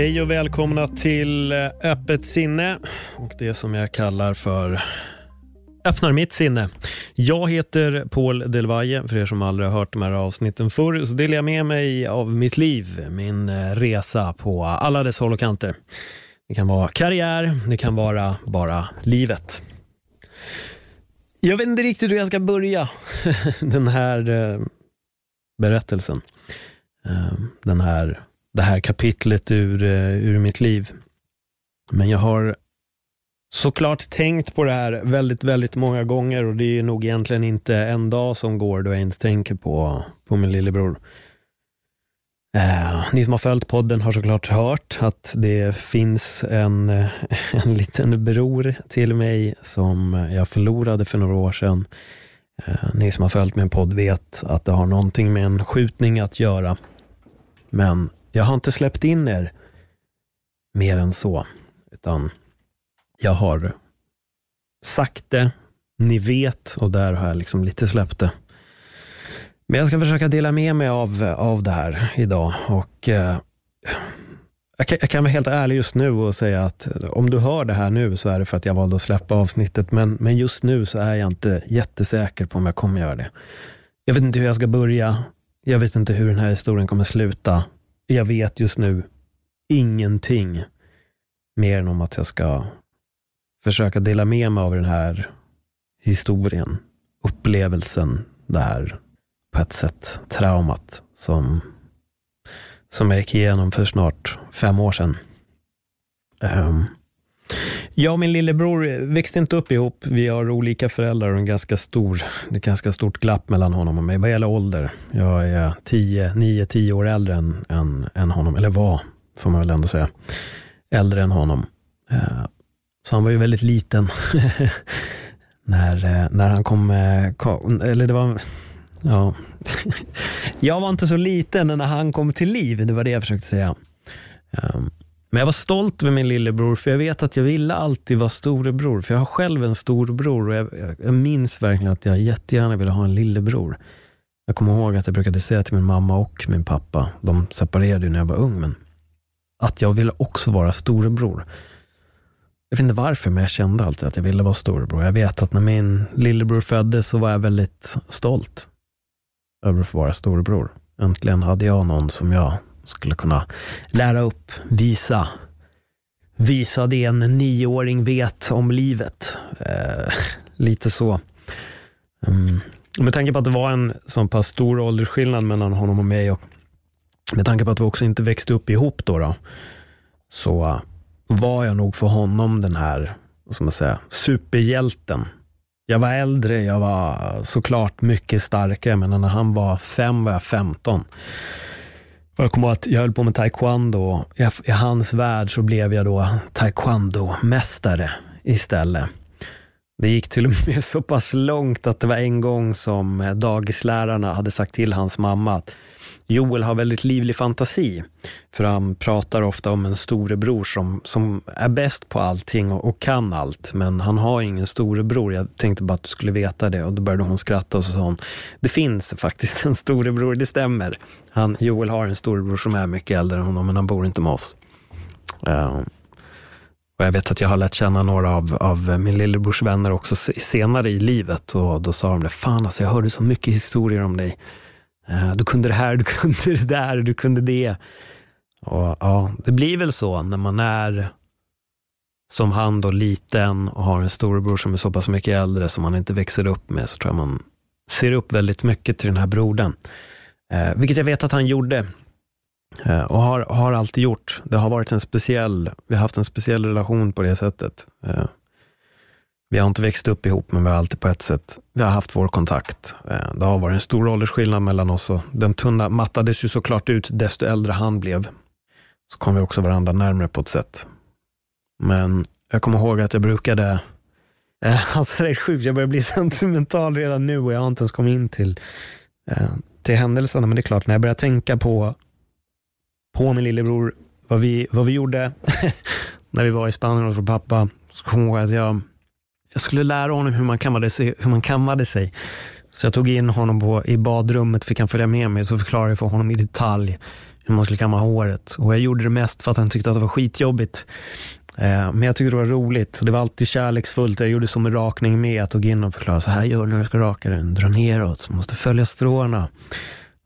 Hej och välkomna till eh, Öppet sinne och det som jag kallar för Öppnar mitt sinne. Jag heter Paul Delvaye, för er som aldrig har hört de här avsnitten förr, så delar jag med mig av mitt liv, min eh, resa på alla dess håll och kanter. Det kan vara karriär, det kan vara bara livet. Jag vet inte riktigt hur jag ska börja den här eh, berättelsen. Den här det här kapitlet ur, eh, ur mitt liv. Men jag har såklart tänkt på det här väldigt, väldigt många gånger och det är nog egentligen inte en dag som går då jag inte tänker på, på min lillebror. Eh, ni som har följt podden har såklart hört att det finns en, en liten bror till mig som jag förlorade för några år sedan. Eh, ni som har följt min podd vet att det har någonting med en skjutning att göra. Men jag har inte släppt in er mer än så, utan jag har sagt det, ni vet och där har jag liksom lite släppt det. Men jag ska försöka dela med mig av, av det här idag och eh, jag, kan, jag kan vara helt ärlig just nu och säga att om du hör det här nu så är det för att jag valde att släppa avsnittet, men, men just nu så är jag inte jättesäker på om jag kommer göra det. Jag vet inte hur jag ska börja. Jag vet inte hur den här historien kommer sluta jag vet just nu ingenting mer än om att jag ska försöka dela med mig av den här historien, upplevelsen, det här på ett sätt traumat som, som jag gick igenom för snart fem år sedan. Um, jag och min lillebror eh, växte inte upp ihop. Vi har olika föräldrar och en ganska stor, det är ganska stort glapp mellan honom och mig vad gäller ålder. Jag är 9, 10 år äldre än, än, än honom, eller var, får man väl ändå säga, äldre än honom. Eh, så han var ju väldigt liten när, eh, när han kom, eller det var, ja, jag var inte så liten när han kom till liv, det var det jag försökte säga. Ehm, men jag var stolt över min lillebror, för jag vet att jag ville alltid vara storebror, för jag har själv en storbror och jag, jag minns verkligen att jag jättegärna ville ha en lillebror. Jag kommer ihåg att jag brukade säga till min mamma och min pappa, de separerade ju när jag var ung, men att jag ville också vara storebror. Jag vet inte varför, men jag kände alltid att jag ville vara storebror. Jag vet att när min lillebror föddes så var jag väldigt stolt över att få vara storebror. Äntligen hade jag någon som jag skulle kunna lära upp, visa, visa det en nioåring vet om livet. Eh, lite så. Mm. med tanke på att det var en så pass stor åldersskillnad mellan honom och mig och med tanke på att vi också inte växte upp ihop då, då så eh, var jag nog för honom den här, vad ska man säga, superhjälten. Jag var äldre, jag var såklart mycket starkare, men när han var fem var jag femton. Jag kommer ihåg att jag höll på med taekwondo. I hans värld så blev jag då taekwondo-mästare istället. Det gick till och med så pass långt att det var en gång som eh, dagislärarna hade sagt till hans mamma att Joel har väldigt livlig fantasi. För han pratar ofta om en storebror som, som är bäst på allting och, och kan allt. Men han har ingen storebror. Jag tänkte bara att du skulle veta det. Och då började hon skratta och så sa hon, det finns faktiskt en storebror, det stämmer. Han, Joel har en storebror som är mycket äldre än honom, men han bor inte med oss. Uh, och jag vet att jag har lärt känna några av, av min lillebrors vänner också senare i livet. Och då sa de det, fan alltså jag hörde så mycket historier om dig. Eh, du kunde det här, du kunde det där, du kunde det. Och ja, det blir väl så när man är som han då liten och har en storebror som är så pass mycket äldre som man inte växer upp med, så tror jag man ser upp väldigt mycket till den här brodern. Eh, vilket jag vet att han gjorde. Eh, och har, har alltid gjort. Det har varit en speciell, vi har haft en speciell relation på det sättet. Eh, vi har inte växt upp ihop, men vi har alltid på ett sätt, vi har haft vår kontakt. Eh, det har varit en stor åldersskillnad mellan oss och den tunna mattades ju såklart ut desto äldre han blev. Så kom vi också varandra närmare på ett sätt. Men jag kommer ihåg att jag brukade, eh, alltså det är sjukt, jag börjar bli sentimental redan nu och jag har inte ens kommit in till, eh, till händelserna, men det är klart, när jag börjar tänka på, på min lillebror, vad vi, vad vi gjorde när vi var i Spanien hos vår pappa, så kommer jag ihåg att jag jag skulle lära honom hur man kammade sig. Hur man kammade sig. Så jag tog in honom på, i badrummet, fick han följa med mig, så förklarade jag för honom i detalj hur man skulle kamma håret. Och jag gjorde det mest för att han tyckte att det var skitjobbigt. Eh, men jag tyckte det var roligt. Det var alltid kärleksfullt. Jag gjorde som med rakning med. Jag tog in och förklarade, så här gör du när du ska raka den. Dra neråt, så måste följa stråna.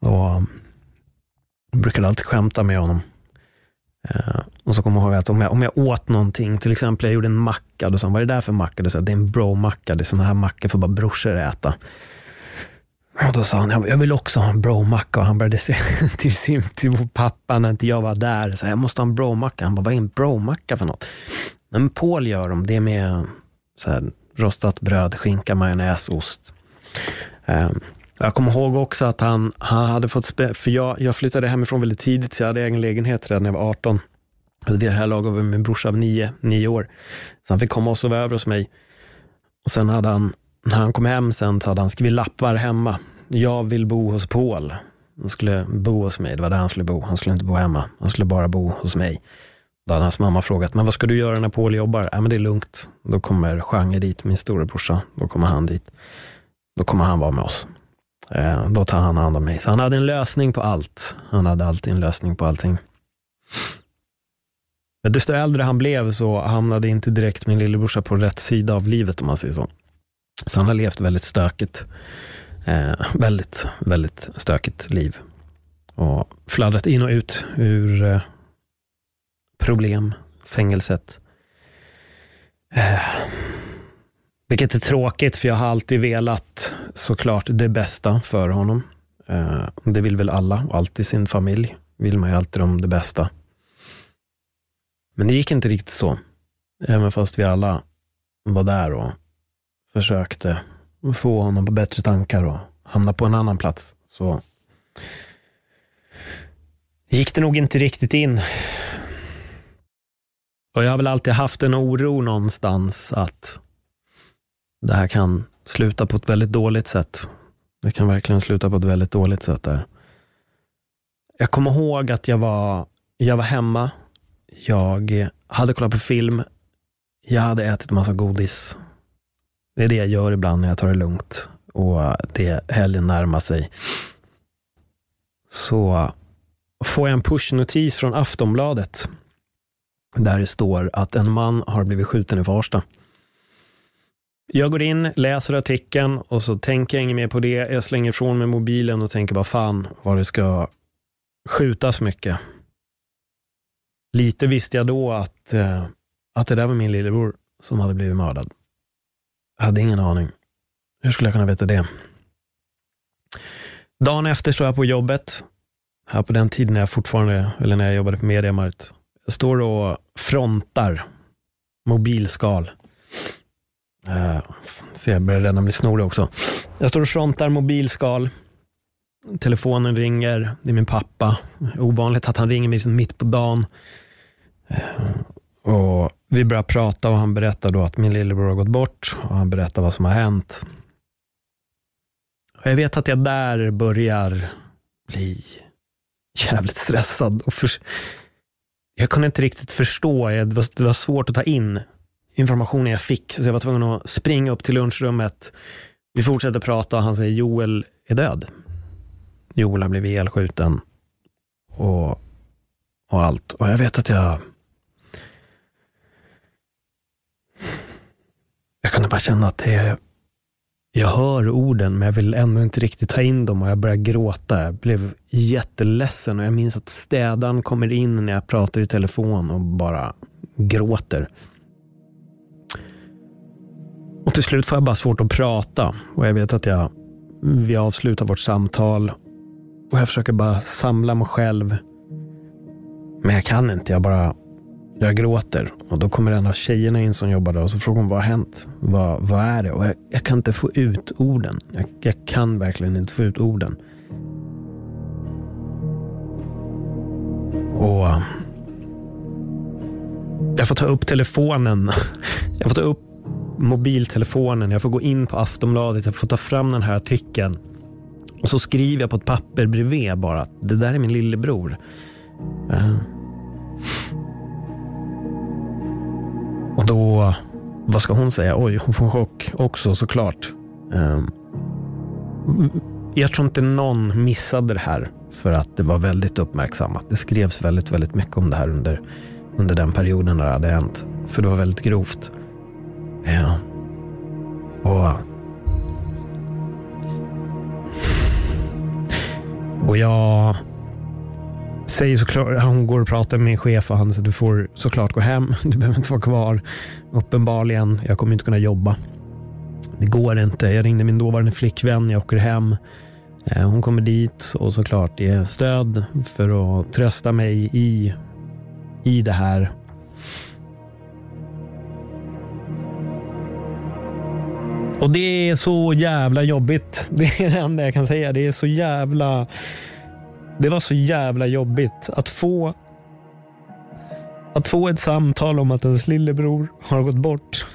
Och jag brukade alltid skämta med honom. Uh, och så kommer jag ihåg att om jag, om jag åt någonting, till exempel jag gjorde en macka, då sa han, vad är det där för macka? Det, är en bro-macka, det är sådana här mackor för bara brorsor äta. Och då sa han, jag vill också ha en bro-macka. Och han började se till sin till pappa när inte jag var där. Så jag måste ha en bro-macka. Han bara, vad är en bro-macka för något? Men Paul gör dem, det är med så här, rostat bröd, skinka, majonnäs, ost. Um, jag kommer ihåg också att han, han hade fått, spä, för jag, jag flyttade hemifrån väldigt tidigt, så jag hade egen lägenhet redan när jag var 18. Vid det här laget var min brorsa nio, nio år. Så han fick komma och sova över hos mig. Och sen hade han, när han kom hem sen, så hade han skrivit lappar hemma. Jag vill bo hos Paul. Han skulle bo hos mig, det var där han skulle bo. Han skulle inte bo hemma, han skulle bara bo hos mig. Då hade hans mamma frågat, men vad ska du göra när Paul jobbar? Ja, men det är lugnt. Då kommer Genre dit, min storebrorsa. Då kommer han dit. Då kommer han vara med oss. Eh, då tar han hand om mig. Så han hade en lösning på allt. Han hade alltid en lösning på allting. Men desto äldre han blev så hamnade inte direkt min lillebrorsa på rätt sida av livet, om man säger så. Så han har levt väldigt stökigt. Eh, väldigt, väldigt stökigt liv. Och fladdrat in och ut ur eh, problem, fängelset. Eh, vilket är tråkigt, för jag har alltid velat såklart det bästa för honom. Eh, det vill väl alla, och alltid sin familj vill man ju alltid om det bästa. Men det gick inte riktigt så. Även fast vi alla var där och försökte få honom på bättre tankar och hamna på en annan plats, så gick det nog inte riktigt in. Och jag har väl alltid haft en oro någonstans att det här kan sluta på ett väldigt dåligt sätt. Det kan verkligen sluta på ett väldigt dåligt sätt där. Jag kommer ihåg att jag var, jag var hemma. Jag hade kollat på film. Jag hade ätit massa godis. Det är det jag gör ibland när jag tar det lugnt och det helgen närmar sig. Så får jag en pushnotis från Aftonbladet där det står att en man har blivit skjuten i Farsta. Jag går in, läser artikeln och så tänker jag inget mer på det. Jag slänger ifrån mig mobilen och tänker bara fan vad det ska skjutas mycket. Lite visste jag då att, eh, att det där var min lillebror som hade blivit mördad. Jag hade ingen aning. Hur skulle jag kunna veta det? Dagen efter står jag på jobbet. Här på den tiden när jag fortfarande, eller när jag jobbade på Mediamarkt. Jag står och frontar mobilskal. Uh, se, jag börjar redan bli snorig också. Jag står och frontar mobilskal. Telefonen ringer. Det är min pappa. Ovanligt att han ringer mig liksom mitt på dagen. Uh, och vi börjar prata och han berättar då att min lillebror har gått bort och han berättar vad som har hänt. Och jag vet att jag där börjar bli jävligt stressad. Och för, jag kunde inte riktigt förstå, det var, det var svårt att ta in informationen jag fick, så jag var tvungen att springa upp till lunchrummet. Vi fortsätter prata och han säger Joel är död. Joel har blivit elskjuten och, och allt. Och jag vet att jag Jag kunde bara känna att det är jag hör orden, men jag vill ändå inte riktigt ta in dem och jag börjar gråta. Jag blev jätteledsen och jag minns att städaren kommer in när jag pratar i telefon och bara gråter. Och till slut får jag bara svårt att prata och jag vet att jag, vi avslutar vårt samtal och jag försöker bara samla mig själv. Men jag kan inte, jag bara jag gråter och då kommer en av tjejerna in som jobbar där. och så frågar hon vad har hänt? Vad, vad är det? Och jag, jag kan inte få ut orden. Jag, jag, kan verkligen inte få ut orden. Och eh, jag får ta upp telefonen. Jag får ta upp mobiltelefonen. Jag får gå in på Aftonbladet. Jag får ta fram den här artikeln. Och så skriver jag på ett papper bredvid bara att det där är min lillebror. Uh. Och då, vad ska hon säga? Oj, hon får en chock också såklart. Uh. jag tror inte någon missade det här för att det var väldigt uppmärksammat. Det skrevs väldigt, väldigt mycket om det här under, under den perioden när det hade hänt. För det var väldigt grovt. Ja. Och, och jag säger såklart, hon går och pratar med min chef och han säger du får såklart gå hem. Du behöver inte vara kvar. Uppenbarligen, jag kommer inte kunna jobba. Det går inte. Jag ringde min dåvarande flickvän. Jag åker hem. Eh, hon kommer dit och såklart ger stöd för att trösta mig i, i det här. Och det är så jävla jobbigt. Det är det enda jag kan säga. Det är så jävla det var så jävla jobbigt att få att få ett samtal om att ens lillebror har gått bort.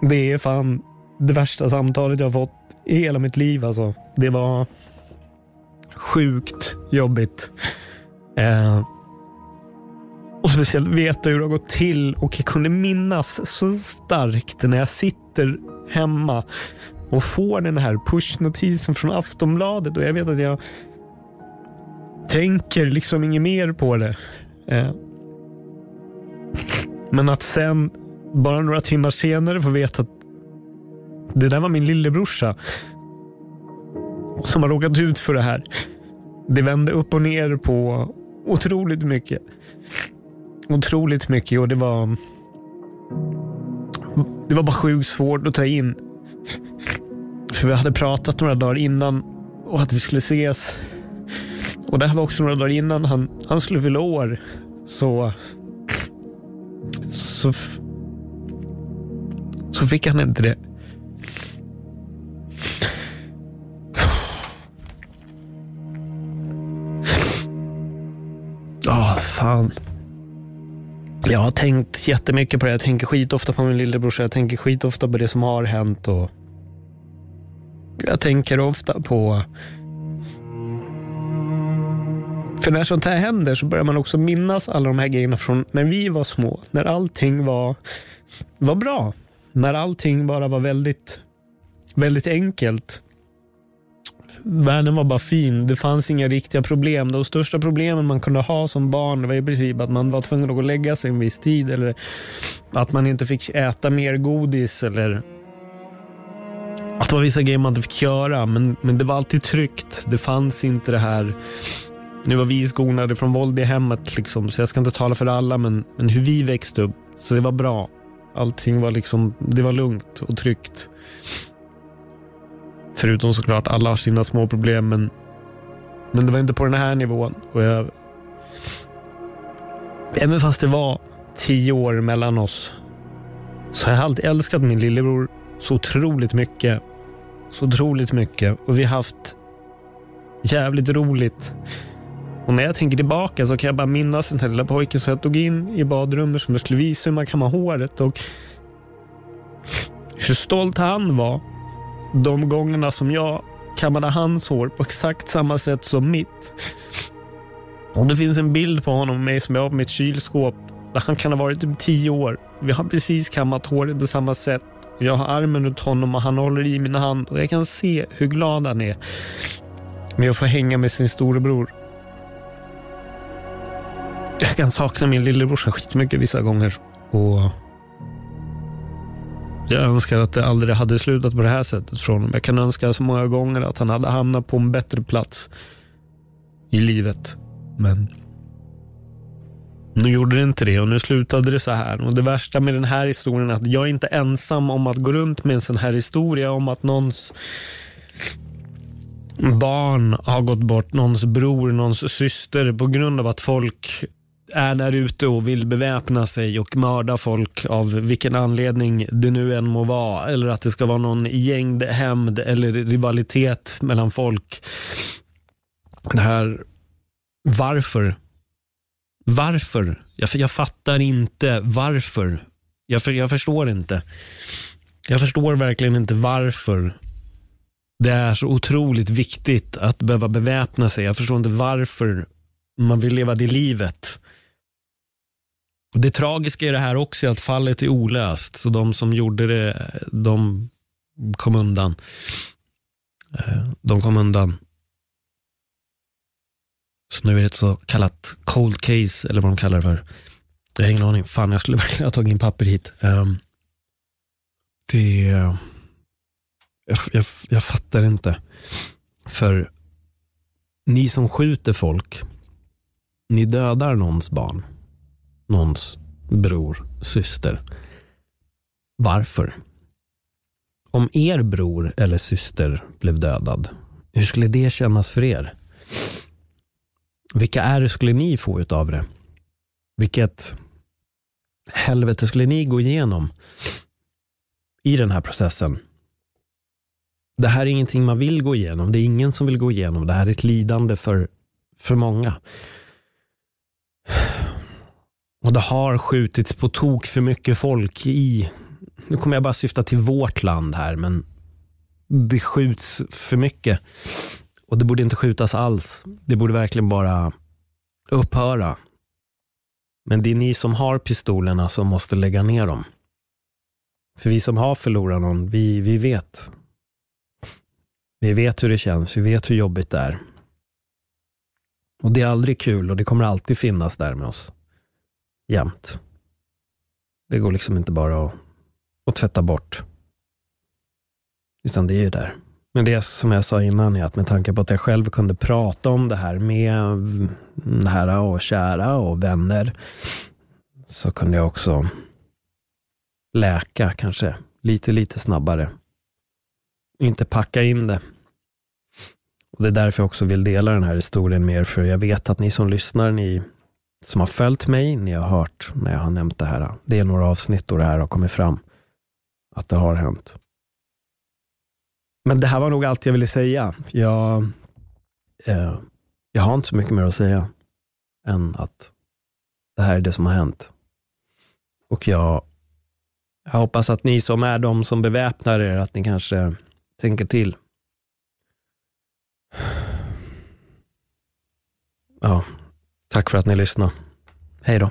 Det är fan det värsta samtalet jag har fått i hela mitt liv. Alltså. Det var sjukt jobbigt. Eh, och speciellt veta hur det har gått till och jag kunde minnas så starkt när jag sitter sitter hemma och får den här pushnotisen från Aftonbladet och jag vet att jag tänker liksom inget mer på det. Eh. Men att sen, bara några timmar senare, få veta att det där var min lillebrorsa som har råkat ut för det här. Det vände upp och ner på otroligt mycket. Otroligt mycket och det var det var bara sjukt svårt att ta in. För vi hade pratat några dagar innan och att vi skulle ses och det här var också några dagar innan han, han skulle fylla år. Så, så, så fick han inte det. Ja, oh, fan. Jag har tänkt jättemycket på det. Jag tänker skitofta på min lillebrorsa. Jag tänker skitofta på det som har hänt. Och jag tänker ofta på för när sånt här händer så börjar man också minnas alla de här grejerna från när vi var små. När allting var, var bra. När allting bara var väldigt, väldigt enkelt. Världen var bara fin. Det fanns inga riktiga problem. De största problemen man kunde ha som barn var i princip att man var tvungen att gå och lägga sig en viss tid. Eller att man inte fick äta mer godis. Eller att det var vissa grejer man inte fick göra. Men, men det var alltid tryggt. Det fanns inte det här nu var vi skonade från våld i hemmet, liksom, så jag ska inte tala för alla, men, men hur vi växte upp, så det var bra. Allting var liksom, det var lugnt och tryggt. Förutom såklart, alla har sina små problem, men, men det var inte på den här nivån. Och jag, även fast det var tio år mellan oss, så har jag alltid älskat min lillebror så otroligt mycket. Så otroligt mycket. Och vi har haft jävligt roligt Och när jag tänker tillbaka så kan jag bara minnas den här lilla pojken som jag tog in i badrummet som jag skulle visa hur man kammar håret och hur stolt han var de gångerna som jag kammade hans hår på exakt samma sätt som mitt. Och det finns en bild på honom och mig som jag har på mitt kylskåp där han kan ha varit typ tio år. Vi har precis kammat håret på samma sätt. Jag har armen runt honom och han håller i min hand och jag kan se hur glad han är med att få hänga med sin storebror. Jag kan sakna min lillebrorsa skitmycket vissa gånger och jag önskar att det aldrig hade slutat på det här sättet från honom. Jag kan önska så många gånger att han hade hamnat på en bättre plats i livet. Men nu gjorde det inte det och nu slutade det så här. Och det värsta med den här historien är att jag är inte ensam om att gå runt med en sån här historia om att någons barn har gått bort, någons bror, någons syster på grund av att folk är där ute och vill beväpna sig och mörda folk av vilken anledning det nu än må vara. Eller att det ska vara någon gängd hämnd eller rivalitet mellan folk. Det här, varför? Varför? Jag, jag fattar inte varför. Jag, jag förstår inte. Jag förstår verkligen inte varför det är så otroligt viktigt att behöva beväpna sig. Jag förstår inte varför man vill leva det livet. Det tragiska i det här också är att fallet är olöst. Så de som gjorde det, de kom undan. Eh, de kom undan. Så nu är det ett så kallat cold case, eller vad de kallar det för. Jag har ingen aning. Fan, jag skulle verkligen ha tagit in papper hit. Ehm, det... Jag, jag, jag fattar inte. För ni som skjuter folk, ni dödar någons barn någons bror, syster. Varför? Om er bror eller syster blev dödad, hur skulle det kännas för er? Vilka är skulle ni få utav det? Vilket helvete skulle ni gå igenom i den här processen? Det här är ingenting man vill gå igenom. Det är ingen som vill gå igenom. Det här är ett lidande för, för många. Och det har skjutits på tok för mycket folk i, nu kommer jag bara syfta till vårt land här, men det skjuts för mycket. Och det borde inte skjutas alls. Det borde verkligen bara upphöra. Men det är ni som har pistolerna som måste lägga ner dem. För vi som har förlorat någon, vi, vi vet. Vi vet hur det känns, vi vet hur jobbigt det är. Och det är aldrig kul och det kommer alltid finnas där med oss jämt. Det går liksom inte bara att, att tvätta bort. Utan det är ju där. Men det som jag sa innan är att med tanke på att jag själv kunde prata om det här med nära och kära och vänner, så kunde jag också läka kanske lite, lite snabbare. Inte packa in det. Och Det är därför jag också vill dela den här historien med er, för jag vet att ni som lyssnar, ni som har följt mig, ni har hört när jag har nämnt det här. Det är några avsnitt då det här har kommit fram, att det har hänt. Men det här var nog allt jag ville säga. Jag, eh, jag har inte så mycket mer att säga än att det här är det som har hänt. Och jag, jag hoppas att ni som är de som beväpnar er, att ni kanske tänker till. Ja, Tack för att ni lyssnade. Hej då.